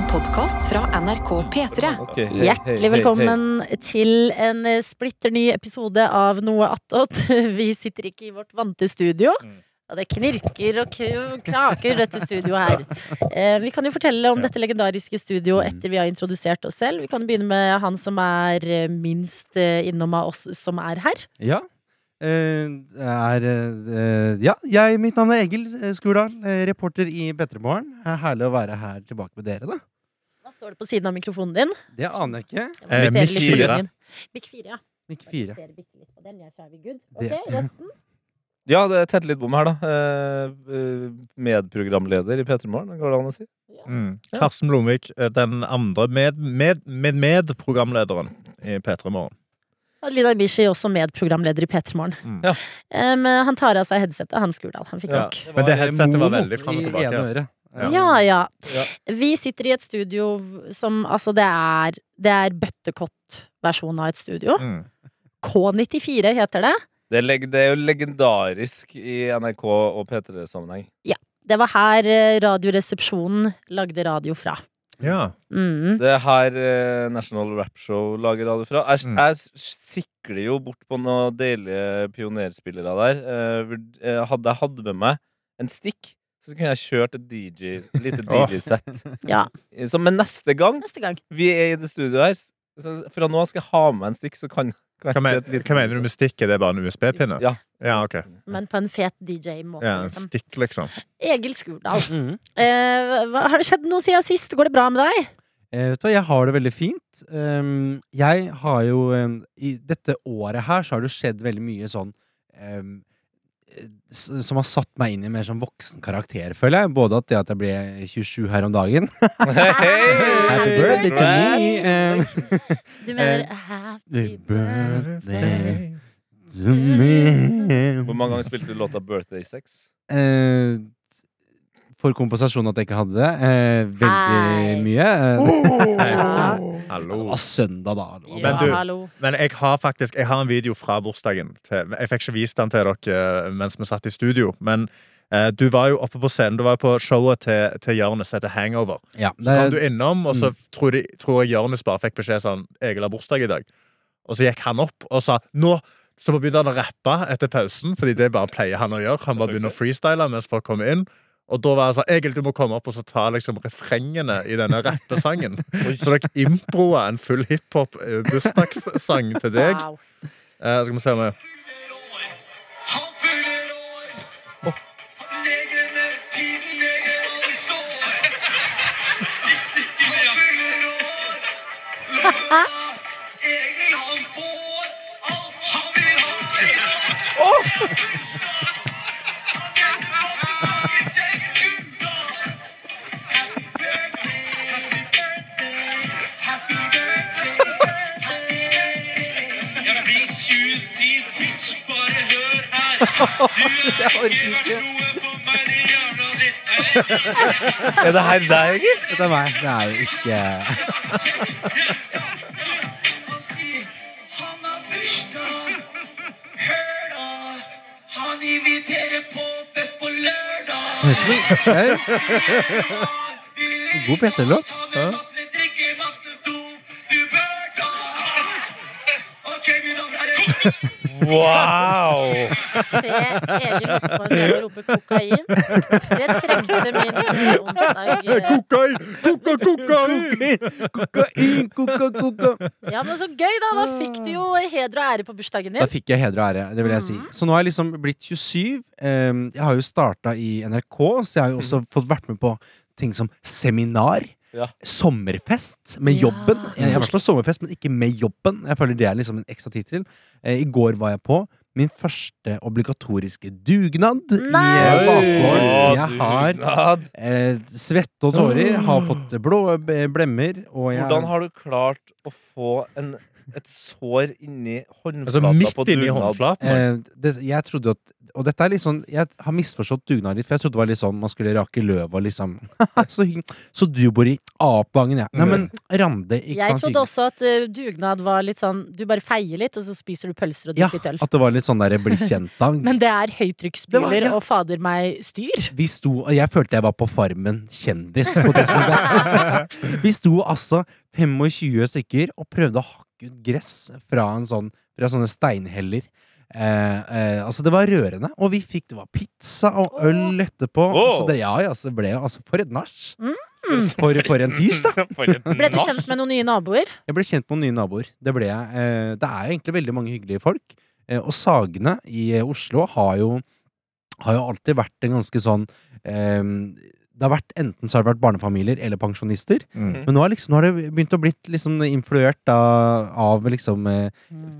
En podkast fra NRK P3. Okay, hei, Hjertelig Hjertelig hei, velkommen til en eh, splitter ny episode av Noe attåt. Vi sitter ikke i vårt vante studio. Mm. Og det knirker og knaker kraker, dette studioet her. Eh, vi kan jo fortelle om dette legendariske studioet etter vi har introdusert oss selv. Vi kan begynne med han som er eh, minst innom av oss som er her. Ja. Eh, er eh, Ja, jeg, mitt navn er Egil eh, Skurdal, reporter i P3morgen. Er herlig å være her tilbake med dere, da. Hva står det på siden av mikrofonen din? Det aner jeg ikke. Eh. Mic 4, ja. Mikk 4. Justere bitte den, ja, så er vi good. Det- resten? Ja, det tetter litt bom her, da. Medprogramleder i P3 Morgen, går det an å si? Mm. Karsten Blomvik, den andre med, med, med medprogramlederen i P3 Morgen. Adelina Ibishi, også medprogramleder i P3 Morgen. Mm. Ja. Um, han tar av seg headsetet, han Skurdal. Han fikk Ja. nok. Men det headsetet var veldig fram og tilbake. ja. Ja. Ja, ja. Ja. Vi sitter i et studio som Altså, det er, det er bøttekott-versjonen av et studio. Mm. K94 heter det. Det er, det er jo legendarisk i NRK og P3-sammenheng. Det var her eh, Radioresepsjonen lagde radio fra. Ja. Mm. Det er her eh, National Rap Show lager radio fra. Jeg, Mm. jeg sikler jo bort på noen deilige pionerspillere der. Eh, vurd- eh, hadde jeg hatt med meg en stikk, så kunne jeg kjørt et DJ, lite Åh. DJ-sett. Ja, Så men neste gang neste gang. vi er i det studioet her, så fra nå skal jeg ha med en stikk, så kan, kan Hva, men, hva mener du med stikk? Er det bare en USB-pinne? Ja. Ja, ok. Men på en fet DJ-måte. Ja, en liksom. stikk, liksom. Egil Skurdal. mm Eh, hva, har det skjedd noe siden sist? Går det bra med deg? Eh, vet du hva, jeg har det veldig fint. Um, jeg har jo um, I dette året her så har det skjedd veldig mye sånn um, som har satt meg inn i en mer sånn voksen karakter, føler jeg. Både at det at jeg ble 27 her om dagen. Happy birthday to me! Um, Du mener Eh, happy birthday to me. Hvor mange ganger spilte du låta 'Birthday Sex'? Eh, for kompensasjon at jeg ikke hadde det. Eh, veldig Hei. mye. Eh, Ja. det var søndag, da. Det var Men du- Men jeg har faktisk Jeg har en video fra bursdagen. Til, jeg fikk ikke vist den til dere eh, mens vi satt i studio. Men eh, du var jo oppe på scenen. Du var jo på showet til, til Jørnes etter Hangover. Ja, Så kom du innom, og så tror, de, tror jeg Jørnes bare fikk beskjed sånn Egil har bursdag i dag. Og så gikk han opp og sa nå så begynte han å rappe etter pausen, fordi det bare pleier han å gjøre. Han bare begynner å freestyle mens folk kommer inn. Og da var jeg sånn Egil, du må komme opp og så ta liksom refrengene i denne rappesangen. Så dere improa en full hiphop-bursdagssang til deg. Wow. Eh, skal vi se om år. Egil, han får alt han vil ha. Du har ikke det. Er det her deg, Egil? dette er meg. Det er jo ikke Han inviterer på fest på lørdag. God P3-låt. Ta Wow! Se Egil oppe på rope kokain. Det trengte min onsdag. Kokain, Kokain! Koka, kokain! Kokain, koka, koka. Ja, men så gøy, da! Da fikk du jo heder og ære på bursdagen din. Da fikk jeg heder og ære, det vil jeg si. Så nå har jeg liksom blitt 27. Um, jeg har jo starta i NRK, så jeg har jo også fått vært med på ting som seminar. Ja. Sommerfest med Ja. jobben. Jeg har slått sommerfest, men ikke med jobben. Jeg føler det er liksom en ekstra tittel. Eh, I går var jeg på min første obligatoriske dugnad i Nei! eh, bakgården. Så jeg har dugnad. eh, svette og tårer, har fått blå blemmer, og jeg Hvordan har du klart å få en et sår inni Altså håndflata midt på inni dugnad. håndflaten. Eh, det, jeg trodde at Og dette er litt sånn Jeg har misforstått dugnad litt, for jeg trodde det var litt sånn man skulle rake løva, liksom så, så du bor i A-oppgangen, ja. Nei, men Rande ikke Jeg sant? trodde også at uh, dugnad var litt sånn Du bare feier litt, og så spiser du pølser og Ja, drikker litt øl. at det var litt sånn der bli kjent-dang. Men det er høytrykksspyler ja. og fader meg styr. Vi sto, og jeg følte jeg var på Farmen kjendis på det tidspunktet. Vi sto altså 25 stykker og prøvde å hakke ut gress fra, en sånn, fra sånne steinheller. Eh, eh, altså Det var rørende, og vi fikk det var pizza og øl etterpå. Oh. Så det, ja, altså, det ble altså For et nach! Mm. For, for en tirsdag! Ble du kjent med noen nye naboer? Jeg ble kjent med noen nye naboer. Det ble jeg. Eh, det er egentlig veldig mange hyggelige folk. Eh, og Sagene i Oslo har jo, har jo alltid vært en ganske sånn eh, Det har vært Enten så har det vært barnefamilier eller pensjonister. Mm. Men nå, har, liksom, nå har det begynt å blitt liksom influert av, av liksom eh,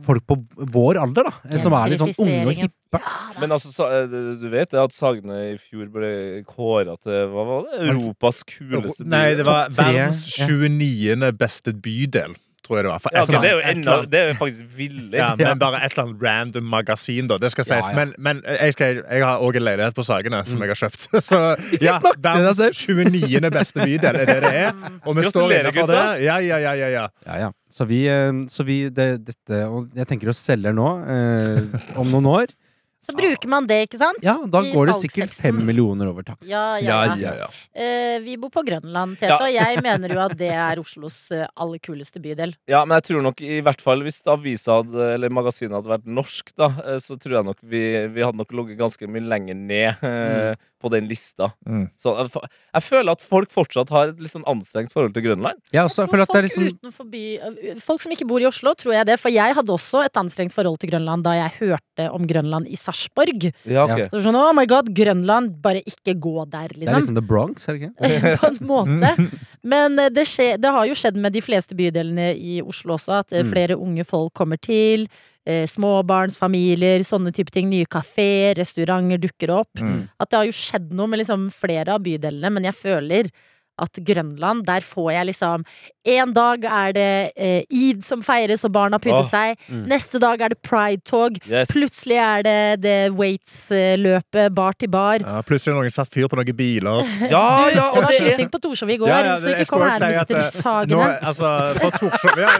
folk på vår alder, da. eh, Som er litt sånn unge og hippe. hippe. Men altså, eh, du vet at Sagene i fjor ble kåra til hva var det? Europas kuleste by? Nei, det var verdens 29. beste bydel, tror jeg det var. For ja, okay, det er jo enda, Det er jo faktisk villig. Ja, men bare et eller annet random magasin, da. Det skal sies. ja. Men, men jeg, skal, jeg har òg en leilighet på Sagene som jeg har kjøpt. Så ja, verdens 29. beste bydel er det det er. Og vi står innenfor det. Ja, ja, ja, ja, ja. Ja, ja. Så vi, eh, så vi det, dette Og jeg tenker å selge nå, eh, om noen år. Så bruker man det, ikke sant? Ja, da I går det sikkert fem millioner over takst. Ja, ja, ja. ja, ja. uh, vi bor på Grønland, Tete, Ja. og jeg mener jo at det er Oslos eh, aller kuleste bydel. Ja, men jeg tror nok i hvert fall hvis avisa hadde, eller magasinet hadde vært norsk, da, eh, så tror jeg nok vi, vi hadde nok ligget ganske mye lenger ned eh, på den lista. Mm. Så jeg, jeg føler at folk fortsatt har et litt sånn anstrengt forhold til Grønland. Jeg også Jeg føler tror at det er folk liksom utenfor by, Folk som ikke bor i Oslo, tror jeg det. For jeg hadde også et anstrengt forhold til Grønland da jeg hørte om Grønland i Sarpsborg. Ja, okay. Ja. Så sånn, oh my god, Grønland, bare ikke gå der, Det er liksom. liksom The Bronx, er det ikke? på en måte. Men eh, det, skje, det har jo skjedd med de fleste bydelene i Oslo også, at eh, Mm. flere unge folk kommer til. Eh, småbarnsfamilier, sånne type ting. Nye kafeer, restauranter dukker opp. Mm. At det har jo skjedd noe med liksom flere av bydelene, men jeg føler at Grønland, der får jeg liksom En dag er det eh, id som feires og barna har pyntet seg. Mm. Neste dag er det pride-tog. Yes. Plutselig er det det Waits-løpet bar til bar. Ja, plutselig har noen satt fyr på noen biler. Ja, ja, Det og var det var skyting på Torshov i går, Ja, ja, så det- så ikke kom her, mister si eh, Sagene. Nå, altså, for Torshov ja,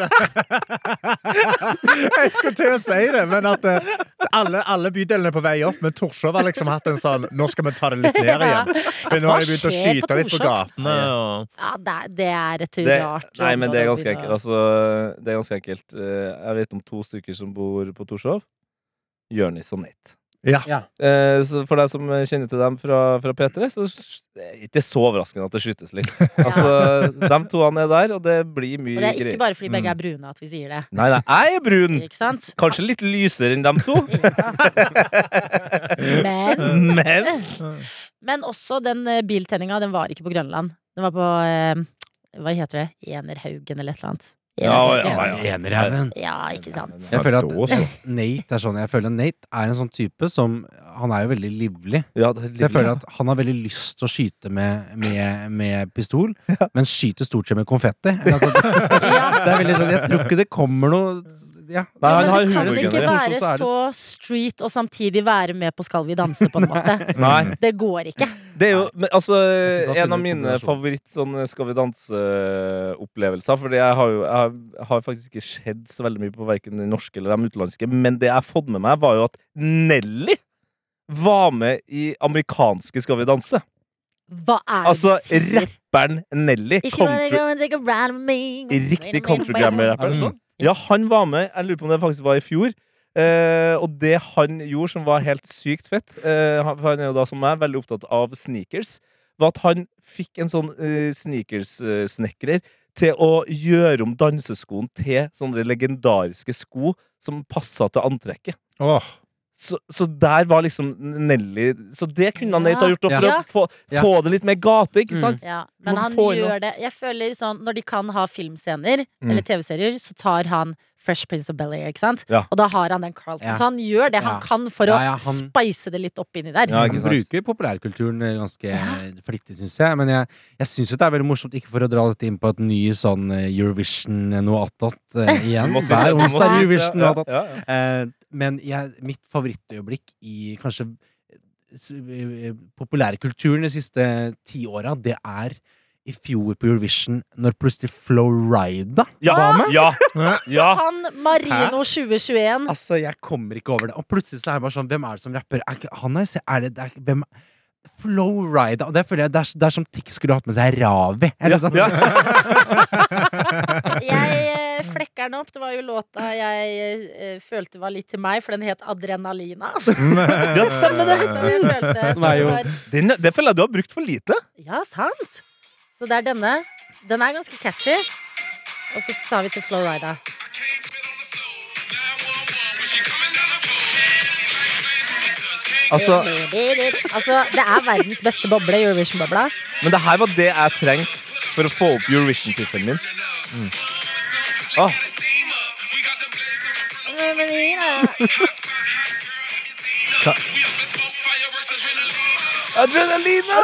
Jeg skulle til å si det, men at eh, alle, alle bydelene er på vei opp. Men Torshov har liksom hatt en sånn Nå skal vi ta det litt ned igjen. Men nå har de begynt å på skyte litt på gatene. Og... Ja, det er, det er et det, rart Nei, men det er ganske ekkelt. enkelt. Altså, det er ganske enkelt. Eh, Jeg vet om to stykker som bor på Torshov. Jørnis og Nate. Ja. Eh, Så for deg som kjenner til dem fra, fra P3, så det er ikke så overraskende at det skytes litt. Altså, De to han er der, og det blir mye Og det er ikke greier. bare fordi begge Mm. er brune at vi sier det. Nei, nei, jeg er brun! Ikke sant? Kanskje litt lysere enn dem to. Men, Men men også den eh, biltenninga, den var ikke på Grønland. Den var på eh, Hva heter det? Enerhaugen eller et eller annet. Ja, ja, ja. Enerhaugen. Ja, ikke sant. Jeg føler at Nate er sånn Jeg føler at Nate er en sånn type som Han er jo veldig livlig. ja, det er Så jeg føler at han har veldig lyst til å skyte med, med, med pistol, men skyter stort sett med konfetti. Altså, Ja. det er veldig sånn Jeg tror ikke det kommer noe ja. Nei, Ja, han men har du kan humorgener. ikke være så så street og samtidig være med på Skal vi danse, på en måte. Nei. Det går ikke. Det er jo men, altså, en av mine favoritt sånn Skal vi danse-opplevelser. Fordi jeg har jo jeg har, faktisk ikke sett så veldig mye på verken de norske eller de utenlandske. Men det jeg har fått med meg, var jo at Nelly var med i amerikanske Skal vi danse. Hva er det Altså du sier? rapperen Nelly. Country, riktig countrygrammer-rapper. Mm. Ja, han var med. Jeg lurer på om det faktisk var i fjor. Eh, og det han gjorde som var helt sykt fett eh, han, er jo da som meg veldig opptatt av sneakers. Var at han fikk en sånn uh, sneakers-snekrer til å gjøre om danseskoen til sånne legendariske sko som passa til antrekket. Åh, så, så der var liksom Nelly Så det kunne han Nate ha gjort da, for Ja. å få, Ja. få det litt mer gate, ikke Mm. sant? Ja, men han gjør det Jeg føler sånn Når de kan ha filmscener Mm. eller TV-serier, så tar han Fresh Prince of Bel-Air, ikke sant? Ja. Og da har han den Carlton. Ja. Så han gjør det han kan for Ja, å ja, han- spice det litt opp inni der. Ja, Han bruker populærkulturen eh, ganske flittig, syns jeg. Men jeg, jeg syns jo det er veldig morsomt, ikke for å dra dette inn på et ny sånn eh, Eurovision eh, noe attåt uh, igjen. Hver onsdag er Eurovision noe ja, attåt. Eh, men jeg, mitt favorittøyeblikk i kanskje s- eh, populærkulturen de siste ti åra, det er i fjor på Eurovision, når plutselig Florida Ja, var med. ja, ja. Han Marino 2021 Altså, jeg kommer ikke over det. Og plutselig så er det bare sånn Hvem er det som rapper? Er han er, er det, det er, hvem Flowrida. Og det føler jeg det er, det er som Tix skulle hatt med seg Ravi. Eller sånn. Ja. Jeg eh, flekker den opp. Det var jo låta jeg eh, følte var litt til meg, for den het Adrenalina. Ja, stemmer det! Som er det jo- Den, det føler jeg du har brukt for lite. ja, sant. Så det er denne. Den er ganske catchy. Og så tar vi til Flowrida. Altså, Altså, det er verdens beste boble, Eurovision-bobla. men det her var det jeg trengte for å få opp Eurovision-tittelen min. Mm. Åh, adrenalina!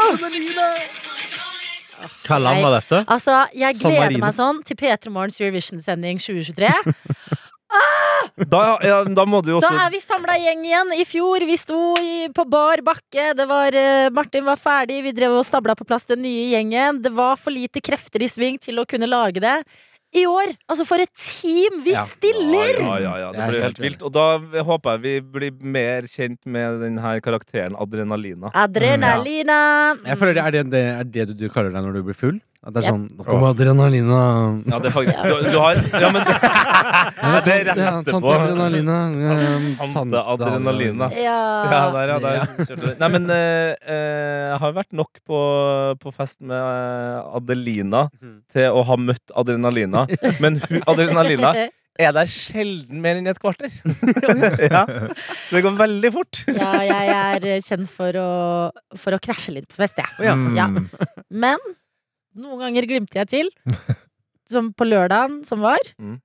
Hva land var dette? Altså, jeg gleder Marino. meg sånn til P3 Morgens Eurovision-sending 2023. Da, ja, da må du jo Da er vi samla gjeng igjen. I fjor vi sto i, på bar bakke. Det var, eh, Martin var ferdig, vi drev og stabla på plass den nye gjengen. Det var for lite krefter i sving til å kunne lage det. I år, altså for et team! Vi Ja. stiller! Ja, ja, ja, Det blir helt vilt. Og da håper jeg vi blir mer kjent med den her karakteren Adrenalina. Adrenalina. Jeg føler er det, det er det du, du kaller deg når du blir full? At det er sånn Nå kommer adrenalina. Ja, det er faktisk Du, du har Ja, men Ja, det er rett ja, etterpå. Tante adrenalina. eh, Tante adrenalina. Ja. Ja, der, ja. Der. kjørte du. Nei, men eh, eh, jeg har vært nok på, på fest med eh, Adelina Mhm. til å ha møtt Adrenalina. Men hun, Adrenalina er der sjelden mer enn et kvarter. ja. Det går veldig fort. Ja, jeg er eh, kjent for å, for å krasje litt på fest, jeg. Ja. Ja. Men noen ganger glimter jeg til. Som på lørdagen som var. Mm.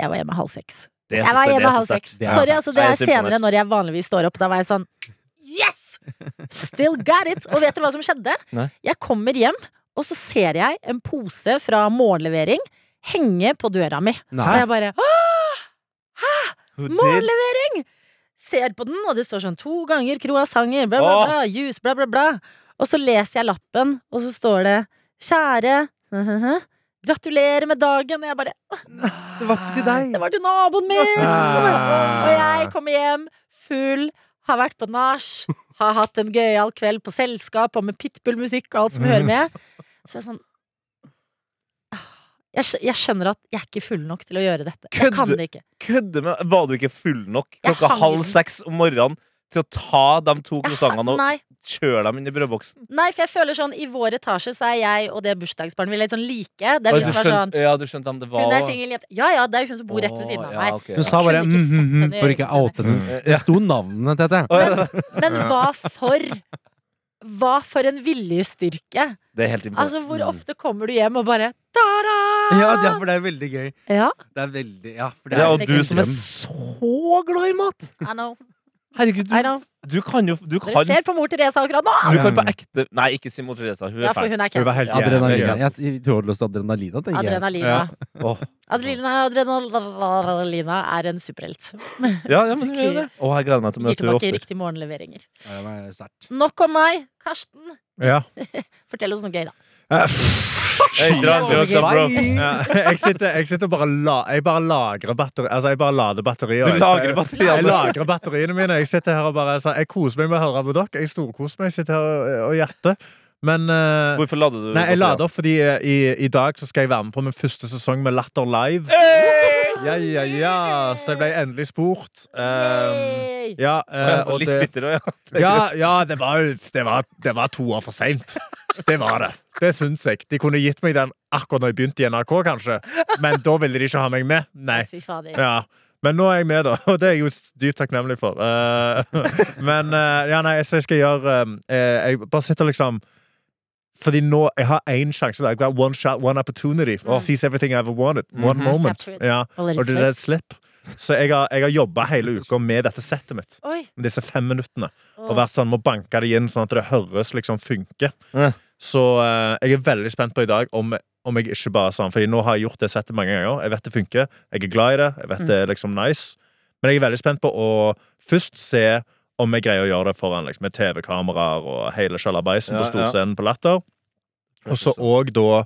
Jeg var hjemme halv seks. Jeg var hjemme det halv seks. Det Sorry, altså det er er senere når jeg vanligvis står opp. Da var jeg sånn Yes! Still got it! Og vet dere hva som skjedde? Nei. Jeg kommer hjem, og så ser jeg en pose fra morgenlevering henge på døra mi. Og jeg bare Hæ? Morgenlevering! Ser på den, og det står sånn to ganger croissanter, bla, bla, bla, juice, bla, bla, bla. Og så leser jeg lappen, og så står det Kjære Gratulerer med dagen. Og jeg bare Det var ikke til deg. Det var til naboen min! Og jeg kommer hjem full, har vært på nach, har hatt en gøyal kveld på selskap og med pitbull-musikk og alt som hører med. Så jeg er sånn jeg, skjønner at jeg er ikke full nok til å gjøre dette. Jeg kan det ikke. Kødde med Var du ikke full nok klokka halv seks om morgenen til å ta de to croissantene og Nei, kjøre dem inn i brødboksen? nei, for jeg føler sånn I vår etasje så er jeg og det bursdagsbarnet vi litt sånn like. Det er Oi, vi du som er sånn ja, du skjønte om det var Hun er singel jente. Ja ja, det er jo hun som bor rett ved siden av meg. ja, meg. ok, Hun sa bare mm, mm, mm, for ikke å oute henne. Det sto navnet til dette. Men, Men hva for Hva for en viljestyrke. Det er helt imponerende. Altså, hvor ofte kommer du hjem og bare Ta-da! Ja, ja, for det er veldig gøy. Ja, Det er veldig Ja, for det Ja, er og det du som er så glad i mat! I know. Herregud, du, du kan jo du Dere ser på mor Teresa akkurat nå! du kan på ekte Nei, ikke si mor Teresa. Hun Ja, er for fæl. hun er cancelled. jævlig. Adrenalina. Jeg tror det står adrenalina, tenker jeg. Adrenalina. Åh. Adrenalina, adrenalina er en superhelt. Ja, ja, men hun er det. Og jeg gleder meg til å møte henne tilbake riktige morgenleveringer. Ja. Nok om meg. Karsten, Ja. fortell oss noe gøy, da. Hey, bro. Ja, jeg sitter, jeg sitter og bare, la, jeg bare lagrer batteri, altså jeg bare lader batterier. Du lagrer lagrer Jeg batteriene. lagrer batteriene mine. Jeg sitter her og bare altså, Jeg koser meg med å høre på dere. Jeg storkoser meg. Jeg sitter her og, hjerter. Men uh, Hvorfor lader du Nei, jeg lader opp fordi uh, i, i dag så skal jeg være med på min første sesong med Latter Live. Ja, ja, ja. Så jeg ble endelig spurt. Uh, ja, uh, litt bitter òg, ja. ja, ja det, var, det, var, det var to år for seint. Det var det. Det syns jeg. De kunne gitt meg den akkurat når jeg begynte i NRK, kanskje. Men da ville de ikke ha meg med. Nei. Ja. Men nå er jeg med, da, og det er jeg jo dypt takknemlig for. Eh, men eh, ja, nei, så jeg skal gjøre eh, Jeg bare sitter liksom Fordi nå Jeg har én sjanse. I've got one shot, one opportunity. Seize everything I ever wanted. One Mhm. moment. Capture it. Ja. Og det slip. er et slipp. Så jeg har, jeg har jobba hele uka med dette settet mitt. Oi. Med disse fem minuttene. Og vært sånn, må banke det inn sånn at det høres liksom funker. Ja. Så eh, jeg er veldig spent på i dag om, om jeg ikke bare sånn Fordi nå har jeg gjort det settet mange ganger. Jeg vet det funker. Jeg er glad i det. Jeg vet det er liksom nice. Men jeg er veldig spent på å først se om jeg greier å gjøre det foran liksom, med TV-kameraer og hele sjalabaisen Ja, på storscenen på Latter. Og så òg da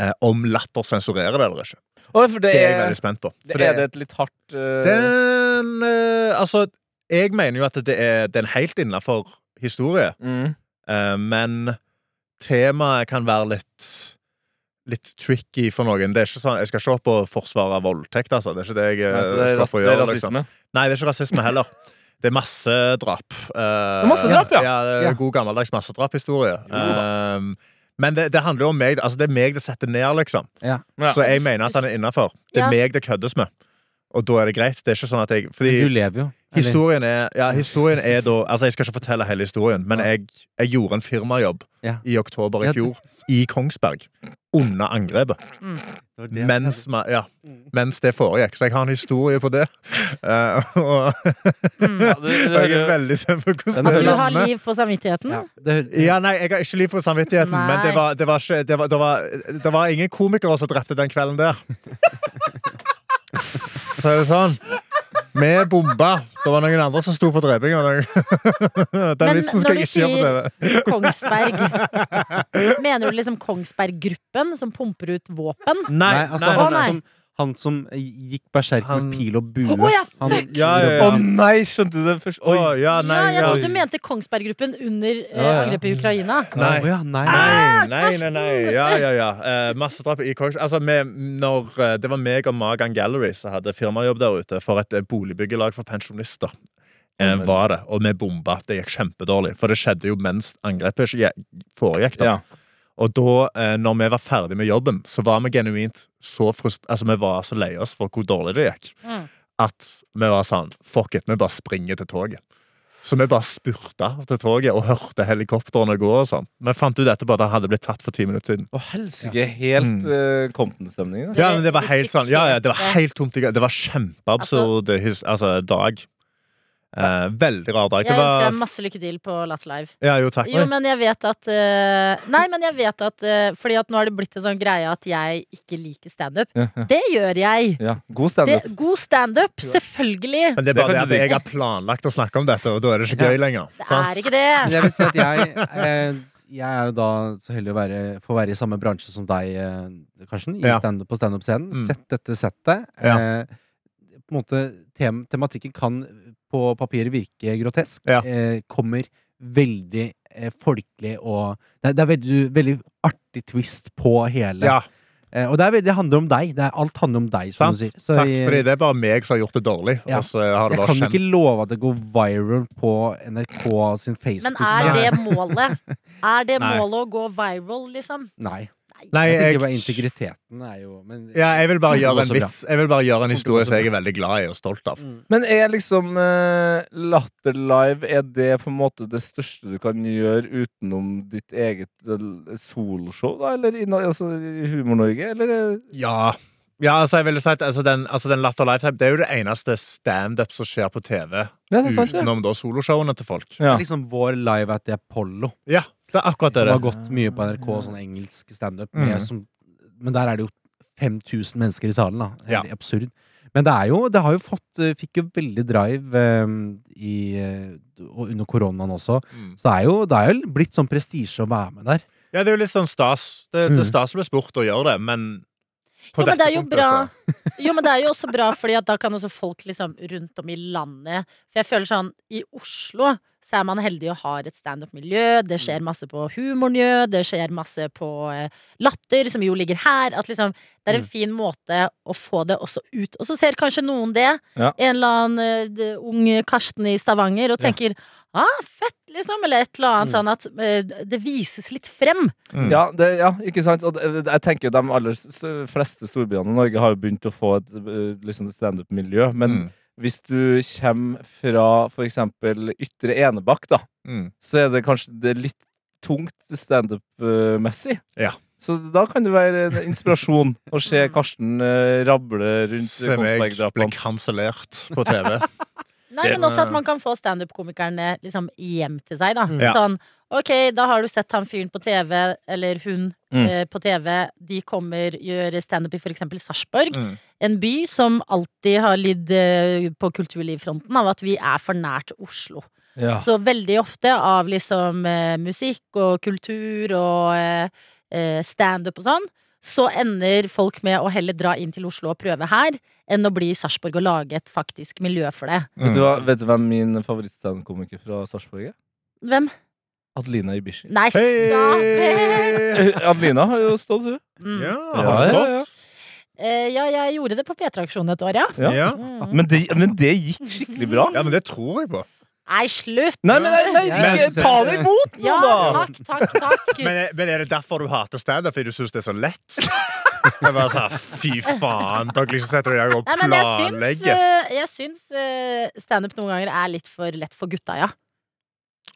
eh, om Latter sensurerer det eller ikke. For det Det er jeg veldig spent på. det er det et litt hardt uh... den uh, Altså, jeg mener jo at det er, det er helt innafor historie. mm. uh, men temaet kan være litt Litt tricky for noen. Det er ikke sånn, Jeg skal ikke opp og forsvare voldtekt. Altså. Det er ikke det jeg Nei, det, er skal gjøre. Liksom. Nei, det er ikke rasisme heller. Det er massedrap. Uh, massedrap, ja. ja Ja. God gammeldags massedraphistorie. da. Men det, det handler jo om meg. Altså, det er meg det setter ned, liksom. Ja. Ja. Så jeg mener at han er innafor. Det er Ja. meg det køddes med. Og da er det greit. Det er ikke sånn at jeg Fordi Men du lever jo. eller? Historien er, ja, historien er da Altså, jeg skal ikke fortelle hele historien, men jeg, jeg gjorde en firmajobb Ja. i oktober i fjor i Kongsberg. Under angrepet. Mm. Det. Mens, ja, mens det foregikk. Så jeg har en historie på det. Uh, og, Mm. Og jeg er veldig spent på hvordan Den At du har liv på samvittigheten? Ja, Ja, nei, jeg har ikke liv på samvittigheten, Nei. men det var, det, var ikke, det, var, det, var, det var ingen komikere som drepte den kvelden der. Så er det sånn. Vi bomba. Det var noen andre som sto for drepinga. Den Men vitsen skal jeg ikke gjøre på TV. Kongsberg. Mener du liksom Kongsberg-gruppen som pumper ut våpen? nei, altså, nei, han, nei. Han som gikk berserk Han- med pil og bue. Å, ja, han, Ja, ja, ja. nei, skjønte du det først? Oi. Å, ja, nei, ja, jeg ja. trodde du mente Kongsberg-gruppen under eh, Ja, ja. angrepet i Ukraina. Nei. Nei. Nei, nei, nei, nei. Ja, ja, ja. Eh, massedrap i Kongsberg. Altså, med, når, eh, det var meg og Magan Gallery som hadde firmajobb der ute for et eh, boligbyggelag for pensjonister. Eh, var det, Og vi bomba. Det gikk kjempedårlig. For det skjedde jo mens angrepet foregikk. da Ja. Og da, eh, når vi var ferdig med jobben, så var vi genuint så frust... Altså, vi var så lei oss for hvor dårlig det gikk, Mm. at vi var sånn Fuck it, vi bare springer til toget. Så vi bare spurta til toget og hørte helikoptrene gå og sånn. Vi fant ut etterpå at han hadde blitt tatt for ti minutter siden. Å, helsike. Helt Mm. uh, Compton-stemning. Ja, men det var helt sånn Ja, ja, det var helt tomt i gang. Det var kjempeabsurd his- altså, dag. Eh, veldig rar dag. Jeg ønsker deg masse lykke til på Latt Live. Ja, jo, takk. Jo, men jeg vet at uh, Nei, men jeg vet at uh, Fordi at nå har det blitt en sånn greie at jeg ikke liker standup. Ja, ja. Det gjør jeg. ja. God Det, standup. god standup, selvfølgelig. Men det er bare det, det du at jeg har planlagt å snakke om dette, og da er det ikke gøy lenger. Det sant? er ikke det. Men jeg vil si at jeg eh, Jeg er jo da så heldig å være, få være i samme bransje som deg, eh, Karsten. I Ja. stand på standup-scenen. Mm. Sett dette settet. Ja. Eh, på en måte, tem tematikken kan på papiret virke grotesk. Ja. Eh, kommer veldig eh, folkelig og Det, er- det er veldig, veldig artig twist på hele. Ja, Eh, og det, er, veldig- det handler om deg. Det er, alt handler om deg, som sant. du sier. Så Takk, jeg- fordi det er bare meg som har gjort det dårlig. Ja. Og så har det jeg kan ikke love at det går viral på NRK sin Men Facebook. er det målet? Er det målet å gå viral, liksom? Nei. Nei, Jeg tenker bare integriteten er jo men, ja, jeg vil bare gjøre en vits. Jeg vil bare gjøre en historie som jeg er veldig glad i og stolt av. Mm. Men er liksom uh, Latter Live Er det på en måte det største du kan gjøre utenom ditt eget eh, soloshow, da? Eller i, altså, i Humor-Norge? Eller eh, Ja. Ja, altså jeg ville sagt altså den, altså den Latter live Det er jo det eneste standup som skjer på TV Ja, er sant, det. utenom da soloshowene til folk. Ja. Liksom vår live at the Apollo, Ja, det er akkurat det. som har gått mye på NRK, sånn engelsk standup. Mm. Men der er det jo 5000 mennesker i salen, da. Ja. Absurd. Men det er jo Det har jo fått eh, Fikk jo veldig drive um, i eh, Og under koronaen også. Mm. Så det er jo, det er jo blitt sånn prestisje å være med der. Ja, det er jo litt sånn stas. Det, det Mm. er stas å bli spurt å gjøre det, men på Jo, men det er jo bra. Jo, men det er jo også bra, fordi at da kan også folk liksom rundt om i landet For jeg føler sånn, i Oslo så er man heldig og har et standup-miljø. Det skjer masse på humornjø, det skjer masse på eh, latter, som jo ligger her. At liksom, det er en fin måte å få det også ut. Og så ser kanskje noen det, Ja. en eller annen eh, ung Karsten i Stavanger, og tenker ah, fett, liksom. Eller et eller annet sånn at uh, det vises litt frem. Mm. Ja, det, ja, ikke sant? Og det, jeg tenker jo De aller fleste storbyene i Norge har jo begynt å få et liksom standup-miljø. Men Mm. Hvis du kommer fra f.eks. Ytre Enebakk, da, Mm. så er det kanskje det litt tungt standup-messig. Ja. Så da kan det være en inspirasjon å se Karsten eh, rable rundt Se meg bli Kongsberg-drapene. kansellert på TV. Nei, men også at man kan få standup-komikerne liksom hjem til seg, da. Ja. Sånn, ok, da har du sett han fyren på TV, eller hun Mm. eh, på TV. De kommer, gjør standup i for eksempel Sarpsborg. Mm. En by som alltid har lidd eh, på kulturlivfronten av at vi er for nært Oslo. Ja. Så veldig ofte av liksom eh, musikk og kultur og eh, eh, standup og sånn, så ender folk med å heller dra inn til Oslo og prøve her, enn å bli i Sarpsborg og lage et faktisk miljø for det. Mm. Vet, du hva, vet du hvem min favorittstandkomiker fra Sarpsborg er? Hvem? Adelina Ibishi. Nei, nice. hey! Adelina har jo stått, hun. Mm. Ja, Ja, har stått. ja? Eh, ja, jeg gjorde det på P3-aksjonen et år, ja. Ja. Ja. Mm. Men det, men det gikk skikkelig bra. ja, men det tror jeg på. Nei, slutt! Nei, nei, nei, nei, ta det imot nå, Ja, da! takk, takk, takk. Men, men er det derfor du hater standup? Fordi du syns det er så lett? Er bare sånn, Fy faen! Dere liksom setter deg og Nei, men jeg syns, planlegger. eh, jeg syns eh, standup noen ganger er litt for lett for gutta, ja.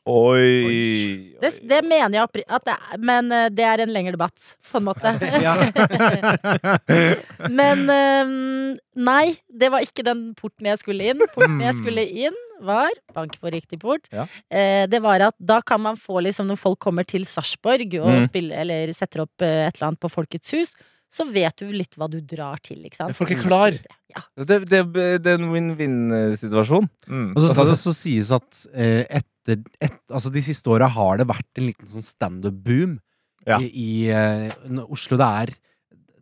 Oi. Det, det mener jeg at det er, men eh, det er en lengre debatt, på en måte. men eh, nei, det var ikke den porten jeg skulle inn. Porten jeg skulle inn, var bank på riktig port. Ja. Eh, det var at da kan man få liksom når folk kommer til Sarpsborg og Mm. spiller eller setter opp eh, et eller annet på Folkets hus, så vet du litt hva du drar til, ikke sant? Folk er klar. Ja. Det, det, det er en win-win-situasjon. Mm. Og så skal det også sies at eh, etter et, Altså de siste åra har det vært en liten sånn standup-boom Ja. i, i uh, Oslo. Det er,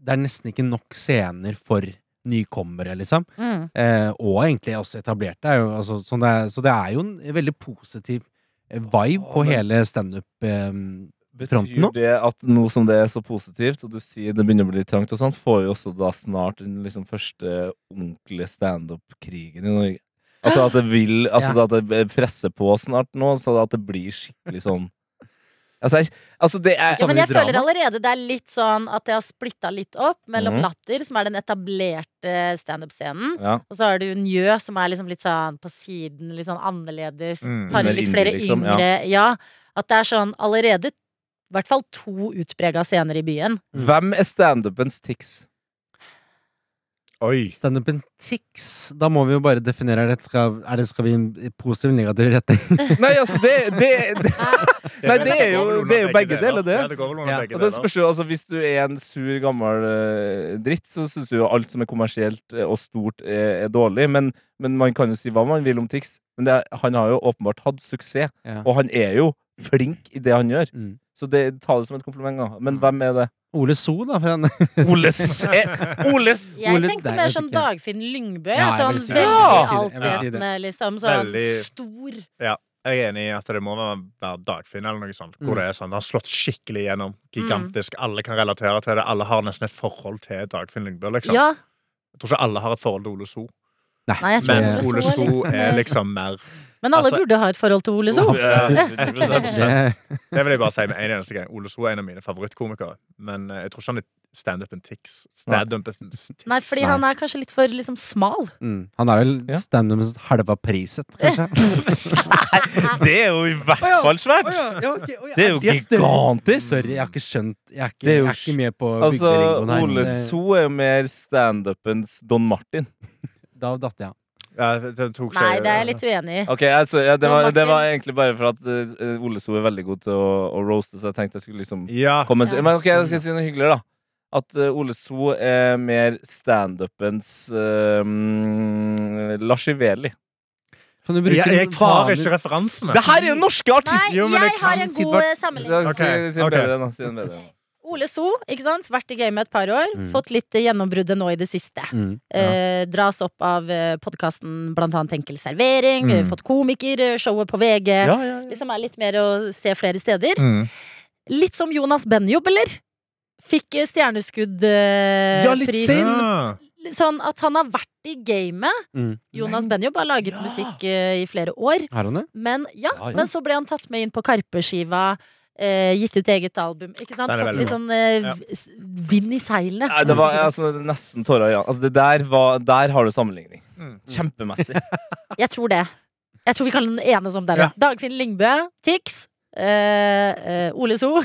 det er nesten ikke nok scener for nykommere, liksom. Mm. Uh, og egentlig også etablerte. Er jo, altså, så, det er, så det er jo en veldig positiv vibe på men- hele standup. Eh, Fronten Betyr nå? det at nå som det er så positivt, og du sier det begynner å bli litt trangt, og sånt, får vi også da snart den liksom første ordentlige standup-krigen i Norge? At, at det vil Altså Ja. at det presser på snart nå, så at det blir skikkelig sånn Altså, jeg, altså det er Ja, men jeg føler allerede det er litt sånn at det har splitta litt opp mellom Mhm. Latter, som er den etablerte standup-scenen, ja. og så har du Njø, som er liksom litt sånn på siden, litt sånn annerledes. Mm. Tar inn litt flere liksom, ja. yngre. Ja. At det er sånn allerede i hvert fall to utprega scener i byen. Hvem er standupens tics? Oi. Standupen tics. Da må vi jo bare definere er det skal, er det, skal vi i positiv eller negativ retning. Nei, altså, det, det, det Nei, det er jo, det er jo begge deler, det. Ja, det går vel under begge Og det deler. spørs jo, altså Hvis du er en sur, gammel eh, dritt, så syns du jo alt som er kommersielt eh, og stort, er, er dårlig. Men, men man kan jo si hva man vil om Tix. Men det, han har jo åpenbart hatt suksess, Ja. og han er jo flink i det han gjør. Mm. Så det, ta det som et kompliment. da Men hvem er det? Ole So, da. For han, Ole Se! Ole S- Jeg tenkte mer sånn. Dagfinn Lyngbø. Ja, sånn si veldig Ja. Si liksom. Sånn Veldig- stor. Jeg er enig i at det må være Dagfinn eller noe sånt. Hvor Mm. det er sånn, Det har slått skikkelig gjennom. Gigantisk. Alle kan relatere til det. Alle har nesten et forhold til Dagfinn Lyngbø. Liksom. Ja. Jeg tror ikke alle har et forhold til Ole So. Nei, jeg tror Men Ole Ole So er liksom mer Men alle Altså- burde ha et forhold til Ole So. Ja, det, vil jeg bare si med en eneste gang. Ole So er en av mine favorittkomikere. Men eh, jeg tror ikke han er stand-upen tics. Stand-upen tics. Nei, fordi han er kanskje litt for liksom smal. mm. Han er vel standupens halva priset, kanskje. Det er jo i hvert fall svært! Det er jo gigantisk! Sorry, jeg har ikke skjønt Jeg er ikke, jeg er ikke med på Altså. Ole So er jo mer standupens Don Martin. Da datt jeg av. Ja, det, det tok ikke Nei, det er jeg litt uenig i. Ok, altså, ja, det, var, det var egentlig bare for at uh, Ole So er veldig god til å, å roaste, så jeg tenkte jeg skulle liksom Ja. komme Ja, Men ok, jeg skal si noe hyggeligere, da. At uh, Ole So er mer standupens uh, Lars Iveli. Kan du bruke Jeg, jeg tar vanlig- ikke referansene. Det her er jo norske artister! Nei, jeg har en god eh, sammenligning. Okay. Ok, Ole So, ikke sant? vært i gamet et par år. Mm. Fått litt gjennombruddet nå i det siste. Mm. Eh, dras opp av eh, podkasten blant annet Enkel servering. eh, Mm. Fått komikershowet på VG. Ja, ja, ja. Liksom er litt mer å se flere steder. Mm. Litt som Jonas Benjob, eller? Fikk eh, stjerneskudd-pris. Ja, litt sent. Sånn at han har vært i gamet. Mm. Jonas Benjob har laget Ja. musikk eh, i flere år. Har han det? Men ja, Ja, ja. men så ble han tatt med inn på Karpe-skiva. Eh, gitt ut eget album. Ikke sant? Fått litt sånn eh, Ja. vind i seilene. Ja, det var altså, nesten tårer i øynene. Altså, det der, var, der har du sammenligning. Mm. Kjempemessig. Jeg tror det. Jeg tror vi kan enes om det. Ja. Dagfinn Lyngbø, Tix, eh, eh, Ole So,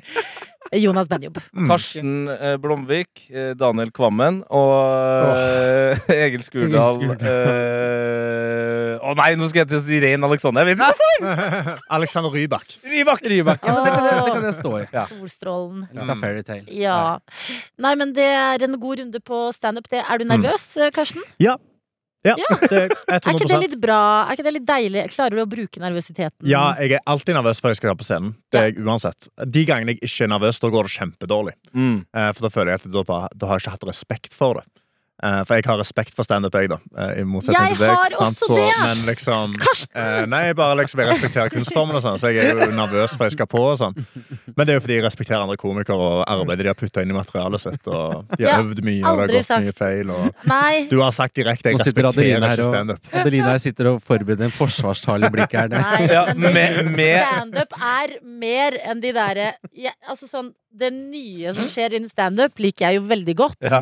Jonas Benjob. Mm. Karsten eh, Blomvik, eh, Daniel Kvammen og eh, Egil Skurdal. Egil eh, Å nei, nå skal jeg til å si Rein Alexander. Jeg vet ikke hvorfor! Alexander Rybak. Rybak! Rybak. Ja, men det, kan jeg, det kan jeg stå i. Ja. Solstrålen. Litt av fairytale. Ja. Nei, men det er en god runde på standup. det. Er du nervøs, eh, Karsten? Ja. Ja. Det er Er ikke det litt bra? Er ikke det litt deilig? Klarer du å bruke nervøsiteten? Ja, jeg er alltid nervøs før jeg skal være på scenen. Det er jeg uansett. De gangene jeg ikke er nervøs, da går det kjempedårlig. Mm. Eh, For da føler jeg at da, da har jeg ikke hatt respekt for det. Eh, For jeg har respekt for standup, jeg, da. eh, I motsetning Jeg til deg. har sant? også på, det! Men liksom eh, Nei, bare liksom jeg respekterer kunstformen og sånn, så jeg er jo nervøs for jeg skal på og sånn. Men det er jo fordi jeg respekterer andre komikere og arbeidet de har putta inn i materialet sitt. Og de har Ja, øvd mye, og det har gått sagt. mye feil. Og Nei. du har sagt direkte jeg respekterer Adeline ikke standup. Adeline her sitter og forbereder en forsvarstale blikk her. Nei, Ja, men med- standup er mer enn de derre ja, Altså sånn Det nye som skjer innen standup, liker jeg jo veldig godt. Ja.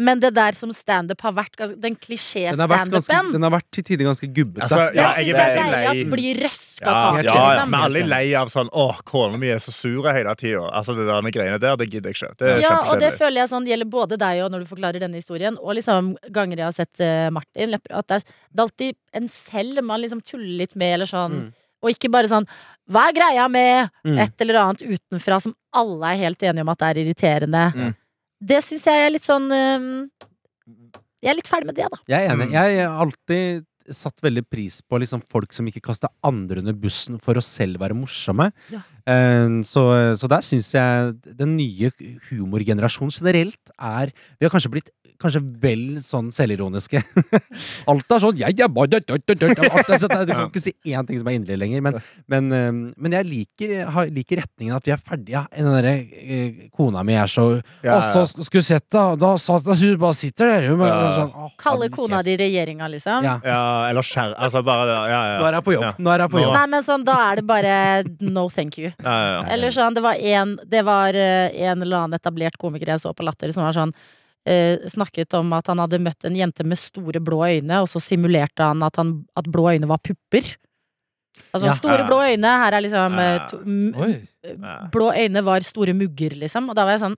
Men det der som standup har vært, den Den har vært, klisjé-standupen, den har vært til tider ganske gubbete. Altså, ja, syns jeg jeg er er lei. at blir røska Ja, tak i. ja, ja. liksom. Men alle er lei av sånn 'Å, kona mi er så sur hele tida'. Altså, det der greiene der, det gidder jeg ikke. Det er Ja, og det føler jeg sånn gjelder både deg og når du forklarer denne historien, og liksom ganger jeg har sett uh, Martin at det er, det er alltid en selv man liksom tuller litt med, eller sånn. Mm. Og ikke bare sånn Hva er greia med Mm. et eller annet utenfra som alle er helt enige om at er irriterende? Mm. Det syns jeg er litt sånn um, Jeg er litt ferdig med det, da. Jeg er enig. Mm. Jeg har alltid satt veldig pris på liksom folk som ikke kaster andre under bussen for å selv være morsomme. Ja. Eh, Så, så der syns jeg den nye humorgenerasjonen generelt er Vi har kanskje blitt kanskje vel sånn selvironiske. Alt er sånn jeg, jeg. Alt er sånn, Du kan ikke si én ting som er inderlig lenger. Men, men, eh, men jeg liker, har, liker retningen at vi er ferdige. Den derre eh, kona mi er så Ja, Og så sk- skulle du sett, da! Da satt hun bare sitter der. Hun, Ja. sånn, «Åh, Kalle kona kjeft». di regjeringa, liksom. Ja. Ja, eller skjær... Altså, bare ja, ja. Nå er jeg på jobb. Ja. Nå er jeg på jobb. Nei, men sånn, da er det bare no thank you. Ja, ja, ja. Eller sånn, det var en, det var eh, en eller annen etablert komiker jeg så på Latter, som var sånn Snakket om at han hadde møtt en jente med store blå øyne, og så simulerte han at, han, at blå øyne var pupper. Altså Ja. store blå øyne, her er liksom eh, Ja. to, m, Oi. eh, Blå øyne var store mugger, liksom. Og da var jeg sånn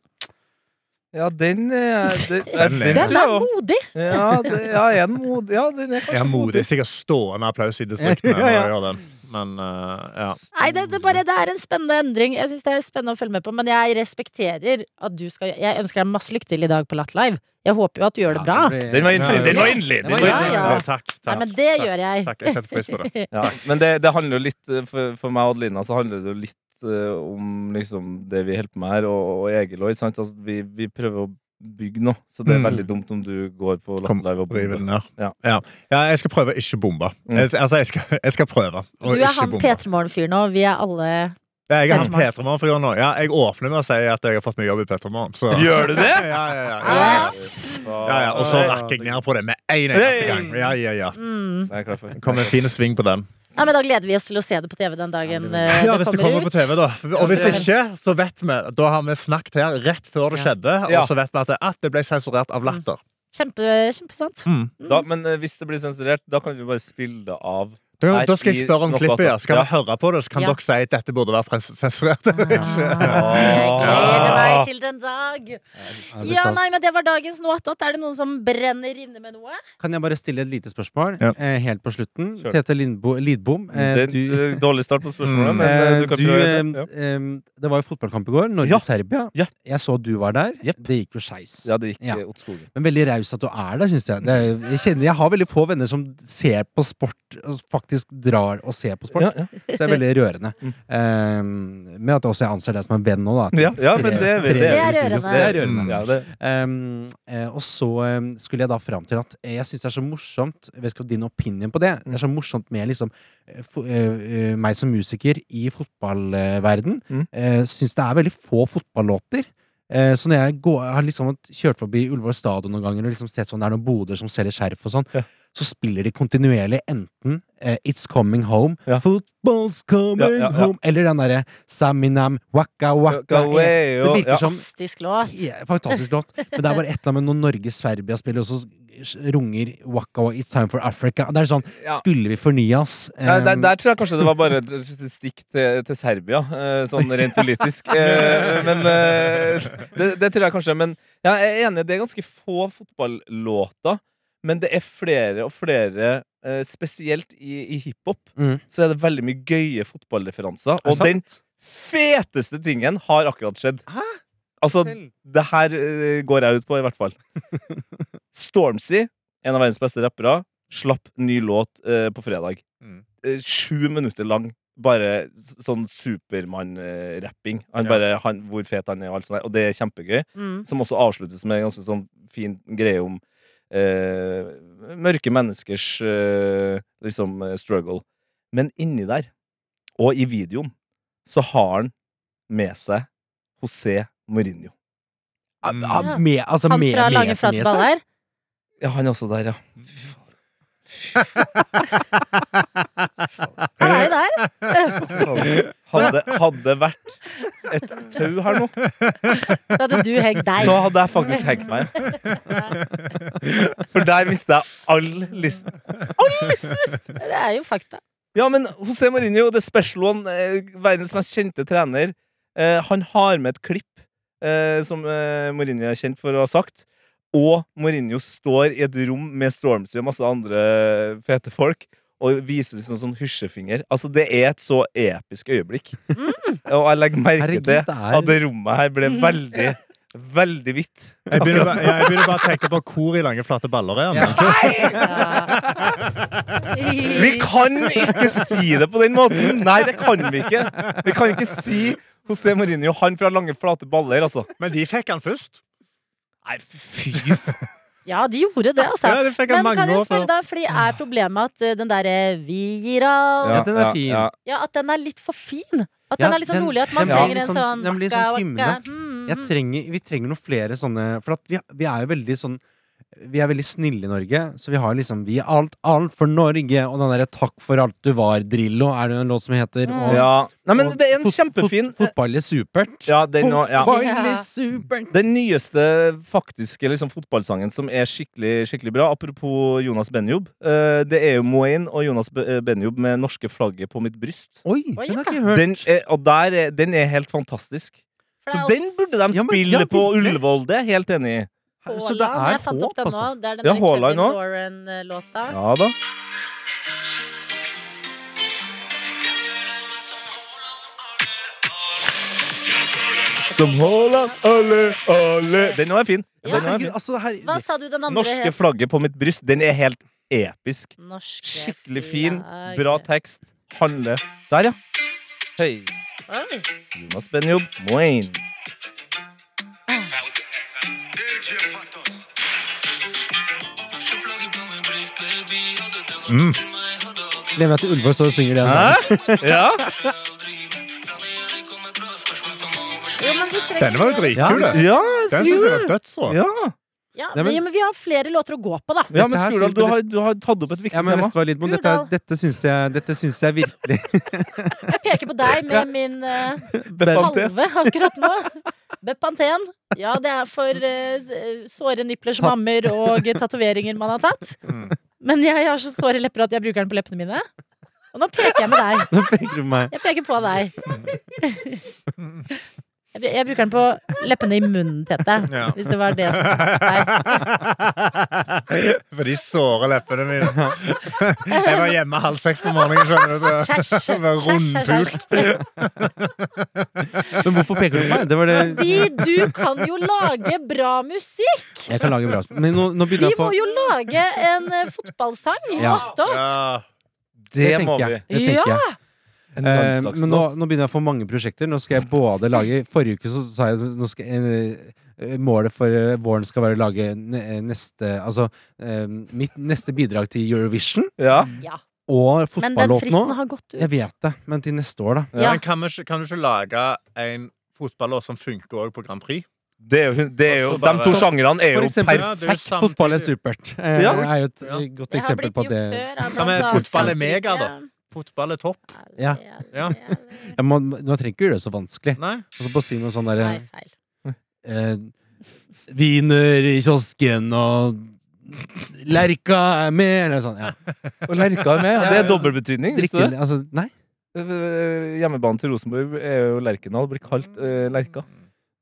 Ja, den er Den, er- den Den er modig! Ja, det, ja, er mod, modig? Ja, den er Jeg kanskje modig. modig. Sikkert stående applaus i distriktene Ja, ja. Men uh, ja. Nei, det, det, bare, det er en spennende endring. Jeg synes det er spennende å følge med på. Men jeg respekterer at du skal Jeg ønsker deg masse lykke til i dag på Latt Live. Jeg håper jo at du gjør det bra. Den var inderlig! Den var inderlig! Ja, ja. Takk. takk Nei, men det takk. gjør jeg. Takk, jeg setter pris på det. Ja, men det, det handler jo litt eh, For, for meg og Adelina så handler det jo litt eh, om liksom det vi holder på med her, og, og Egil òg. Altså, vi, vi prøver å bygge nå, så det er Mm. veldig dumt om du går på Latter Live og bomber. Ja. Ja. ja, jeg skal prøve å ikke bombe. Mm. Jeg, altså, jeg skal, jeg skal prøve å Du er han bombe. P3 Morgen-fyr nå. Vi er alle jeg er han Petermann. P3 Morgen-fyren nå. Ja, jeg åpner med å si at jeg har fått meg jobb i P3 Morgen. Så. Gjør du det? Ja, ja, ja. ja. Yes! ja, ja. Og så rakker jeg ned på det med en eneste gang. Ja, ja, ja. Mm. Det er for. Det kom en fin sving på den. Ja, men da gleder vi oss til å se det på TV den dagen eh, Ja, Hvis det kommer ut. på TV, da. Og hvis ikke, så vet vi Da har vi snakket her rett før det skjedde, og så vet vi at det, at det ble sensurert av latter. Kjempe, kjempesant. Mm. Da, men eh, hvis det blir sensurert, da kan vi bare spille det av. Da, da skal jeg spørre om klippet. Ja. Skal ja. vi høre på det, så kan Ja. dere si at dette burde være sensurert. eller ikke. Ah, jeg gleder meg til den dag. Ja, nei, men Det var dagens Noatot. Er det noen som brenner inne med noe? Kan jeg bare stille et lite spørsmål Ja. eh, helt på slutten? Kjør. Tete Lindbo, Lidbom. Eh, Det er du, dårlig start på spørsmålet, Mm. men eh, du kan du, prøve eh, det. Ja. eh, det var jo fotballkamp i går. Ja. Norge-Serbia. Ja. Jeg så du var der. Yep. Det gikk jo skeis. ja, det gikk Ja. eh, åt skogen. Men veldig raus at du er der, syns jeg. Det, jeg, kjenner, jeg har veldig få venner som ser på sport faktisk faktisk drar og ser på sport. Ja, ja. Så det er veldig rørende. Mm. Um, med at jeg også anser deg som en venn nå, da. Ja, ja, men det, det, det, Det er rørende. Det er rørende. Mm. Ja, det. Um, og så um, skulle jeg da fram til at jeg syns det er så morsomt Jeg vet ikke om din opinion på det. Det er så morsomt med liksom eh, fo- eh, eh, meg som musiker i fotballverden. Mm. Uh, syns det er veldig få fotballåter. Eh, så når jeg går, jeg har liksom kjørt forbi Ullevål stadion noen ganger og liksom sett sånn det er noen boder som selger skjerf og sånn, Ja. så spiller de kontinuerlig enten eh, It's Coming Home, Ja. Football's Coming Ja, ja, ja. Home, eller den derre Saminam Waka Waka. Det virker ja. som Fantastisk låt. ja, fantastisk låt. Men det er bare et eller annet med når Norge-Serbia spiller, og så runger Waka It's Time for Africa. Det er sånn Ja. Skulle vi fornye oss? Ja, der, Um, der tror jeg kanskje det var bare et stikk til, til Serbia, eh, sånn rent politisk. Eh, men eh, det, det tror jeg kanskje. Men ja, jeg er enig, det er ganske få fotballåter. Men det er flere og flere, spesielt i, i hiphop, Mm. så er det veldig mye gøye fotballreferanser. Er Og den feteste tingen har akkurat skjedd. Hæ? Altså, det her går jeg ut på, i hvert fall. Stormzy, en av verdens beste rappere, slapp ny låt eh, på fredag. Mm. Eh, sju minutter lang. Bare sånn Supermann-rapping. Han Ja. bare, han, hvor fet han er, og alt sånt. Og det er kjempegøy. Mm. Som også avsluttes med en ganske sånn fin greie om eh, mørke menneskers eh, liksom eh, struggle. Men inni der, og i videoen, så har han med seg José Mourinho. Mm. med, altså, Han med, fra Lange flate seg. baller. Ja, han er også der, ja. Han er jo der. Hadde, hadde vært et tau her nå, Da hadde du hengt deg. så hadde jeg faktisk hengt meg. For der mista jeg all lyst. Det er jo fakta. Ja, men José Mourinho, the special one, eh, verdens mest kjente trener, eh, han har med et klipp eh, som eh, Mourinho er kjent for å ha sagt. Og Mourinho står i et rom med Stormzy og masse andre fete folk og viser liksom sånn hysjefinger. Altså, det er et så episk øyeblikk. Og jeg legger merke Herregud, til det at det rommet her ble veldig, veldig hvitt. Jeg begynner, bare, jeg begynner bare å tenke på hvor i lange, flate baller er han. Vi kan ikke si det på den måten! Nei, det kan vi ikke. Vi kan ikke si José Mourinho, han fra lange, flate baller, altså. Men de fikk han først. Nei, fy Ja, de gjorde det, altså. Ja, det fikk Men kan jeg år spørre før. da, fordi er problemet at eh, den derre 'vi gir alt' Ja, den er fin. Ja, Ja, at den er litt for fin. At Ja, den er litt sånn den- rolig. At man den blir trenger en sånn- sånn den blir sånn waka. Mm. Jeg trenger, vi trenger noen flere sånne For at vi, vi er jo veldig sånn Vi er veldig snille i Norge, så vi har liksom Vi er alt, alt for Norge, og den derre 'Takk for alt du var', Drillo, er det en låt som heter. Mm. Og, ja. Nei, men det er en fot- kjempefin fot- Fotball er supert. Ja, den og, ja. Fotball er supert. Den nyeste faktiske liksom, fotballsangen som er skikkelig, skikkelig bra, apropos Jonas Benjob, uh, det er jo Moain og Jonas eh, Benjob med norske flagget på mitt bryst. Oi, Oi, den har jeg ikke hørt. Den er, og der er, den er helt fantastisk. Så den burde de Ja, men- spille ja, på. Ullevål, det er jeg helt enig i. Så det Haaland, er jeg fant opp den nå. altså. Det er den Ja, Kevin. Lauren-låta. Ja da. Som Haaland, alle, alle Den nå er fin. Ja. Den er Herregud, fin. altså, her, Hva sa du den andre Norske flagget på mitt bryst, den er helt episk. Norske Skikkelig fin, flagg. bra tekst. Handle Der, ja. Høy. Oi. Jonas Benjob, Moain. Mm. Gleder meg til Ullevål står og synger det. Hæ? Ja? Jo, men vi trenger Denne var jo dritkul. Ja. det. Ja, Den syns jeg var dødsrå. Ja. Ja, Nei, men- men, men vi har flere låter å gå på, da. ja, men Skurdal, du har, du har tatt opp et viktig Ja, men tema. Lidbom? Dette, dette syns jeg, dette syns jeg virkelig Jeg peker på deg med min uh, salve akkurat nå. Bepanten. Ja, det er for uh, såre nipler som ammer og tatoveringer man har tatt. Mm. Men jeg har så såre lepper at jeg bruker den på leppene mine. Og nå peker jeg med deg. Nå peker du på meg. Jeg peker på deg. Jeg, bruker den på leppene i munnen, Tete. Ja. Hvis det var det som Nei. For de såre leppene mine. Jeg var hjemme halv seks på morgenen, skjønner du. Så jeg var rundpult. Men hvorfor peker du på meg? Det var det Fordi du kan jo lage bra musikk! Jeg kan lage bra. Men nå, nå Vi begynner jeg å må jo lage en eh, fotballsang. Ja. Hot dot. Ja. Det det tenker jeg. Det tenker Ja! jeg. Eh, men nå, nå begynner jeg å få mange prosjekter. Nå skal jeg både lage Forrige uke så sa jeg nå skal jeg, eh, Målet for eh, våren skal være å lage eh, neste Altså eh, mitt neste bidrag til Eurovision Ja. ja. og Men den fotballåt nå. fristen har gått Jeg vet det, men til neste år, da. Ja. Men kan, vi kan du ikke lage en fotballåt som funker òg på Grand Prix? Det er jo, det er jo, bare- de to sjangrene er jo Ja, det er perfekt samtidig. fotball er supert. Eh, Ja. er jo et Ja. godt Det har eksempel på det før. Ja, men fotball er mega, da. Fotball er topp. Ja. Ja. ja, man, man trenger ikke gjøre det så vanskelig. Nei? Og så bare si noe sånn derre eh, Wiener i kiosken og Lerka er med, eller sånn. Ja. Og Lerka er med. Det er dobbeltbetydning. Drikke, altså, nei, Eh, Hjemmebanen til Rosenborg er jo Lerkendal. Blir kalt eh, Lerka.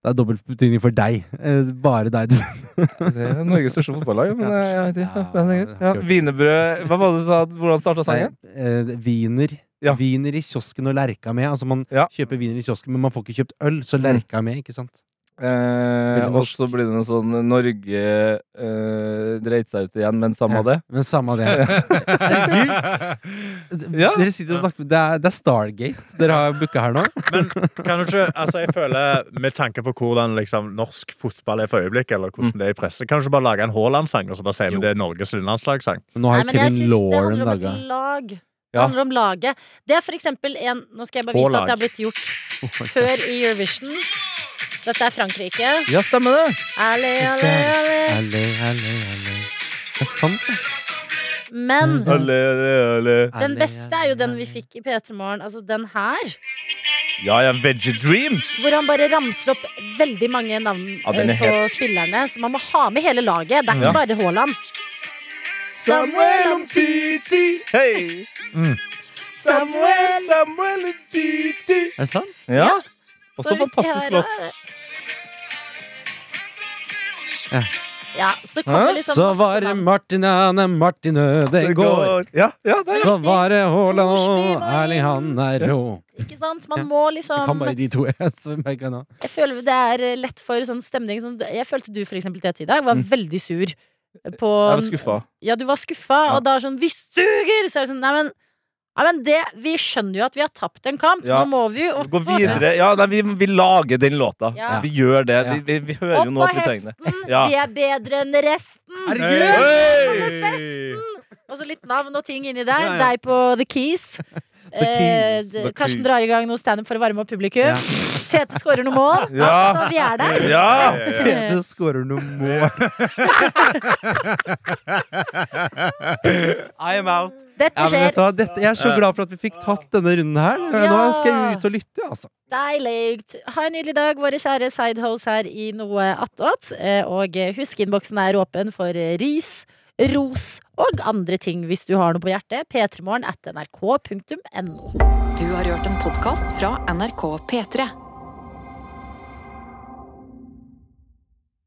Det er dobbelt betydning for deg. Eh, bare deg. Det er Norges største fotballag. Men ja, jeg vet ikke. Ja, det er greit. Ja. Wienerbrød Hva var det du sa? Hvordan starta sangen? Eh, Wiener. Ja. Wiener i kiosken og Lerka med. Altså Man kjøper wiener i kiosken, men man får ikke kjøpt øl, så Lerka er med, ikke sant? Eh, og så blir det noe sånn Norge eh, dreit seg ut igjen, men samme Ja. det. Men samme det. Ja. Dere sitter og snakker Det er, det er Stargate dere har booka her nå. Men kan du ikke Altså, jeg føler Med tanke på hvordan liksom, norsk fotball er for øyeblikket, eller hvordan det er i presse, kan du ikke bare lage en Haaland-sang og så bare si om at det er Norges landslagssang? Nå har jo Kevin Lauren laga. Det Ja. handler om laget. Det er for eksempel en Nå skal jeg bare vise at det har blitt gjort før i Eurovision. Dette er Frankrike. Ja, stemmer det. Allé, allé, allé. Allé, allé, allé. Det er sant, det. Men Allé, allé, allé. den beste er jo den vi fikk i P3 Morgen. Altså den her. Ja, ja, Veggie Dream. Hvor han bare ramser opp veldig mange navn Ja, den er eh, på spillerne. Så man må ha med hele laget. Det er Ja. ikke bare Haaland. Samuel Umtiti. Hei. Samuel, Samuel Umtiti. Er det sant? Ja. Også Så fantastisk låt. Ja. Ja, så det kommer liksom Så var det. Martin Ane, går. Ødegaard. Ja, ja, det er Så var det Haaland og Erling Han er rå. Ikke sant? Man må må Jeg liksom kan bare de to. Jeg, føler det er lett for sånn stemning sånn, Jeg følte du for eksempel det i dag var Mm. veldig sur på Jeg var skuffa. Ja, du var skuffa, Ja. og da er sånn 'Vi suger!' Så er det sånn Nei, men, nei, men det, vi skjønner jo at vi har tapt en kamp. Ja. Nå må vi jo Gå videre. Ja, nei, vi, vi lager den låta. Ja. Vi gjør det. Ja. Vi, vi, vi hører jo nå at vi trenger det. Ja. Vi er bedre enn resten! Herregud! Og så litt navn og ting inni der. Ja, ja. Deg på The Keys. Eh, Karsten drar i gang noe standup for å varme opp publikum. Ja. Tete skårer noen mål. Ja. Altså, vi er der. Ja! Tete skårer noen mål. I am out. Dette skjer. Ja? Dette, jeg er så glad for at vi fikk tatt denne runden her. Nå skal jeg ut og lytte, altså. Deilig. Ha en nydelig dag, våre kjære sidehose her i Noe attåt. Eh, Og husk, innboksen er åpen for ris, ros og andre ting hvis du har noe på hjertet. p3morgen at nrk.no. Du har hørt en podkast fra NRK P3.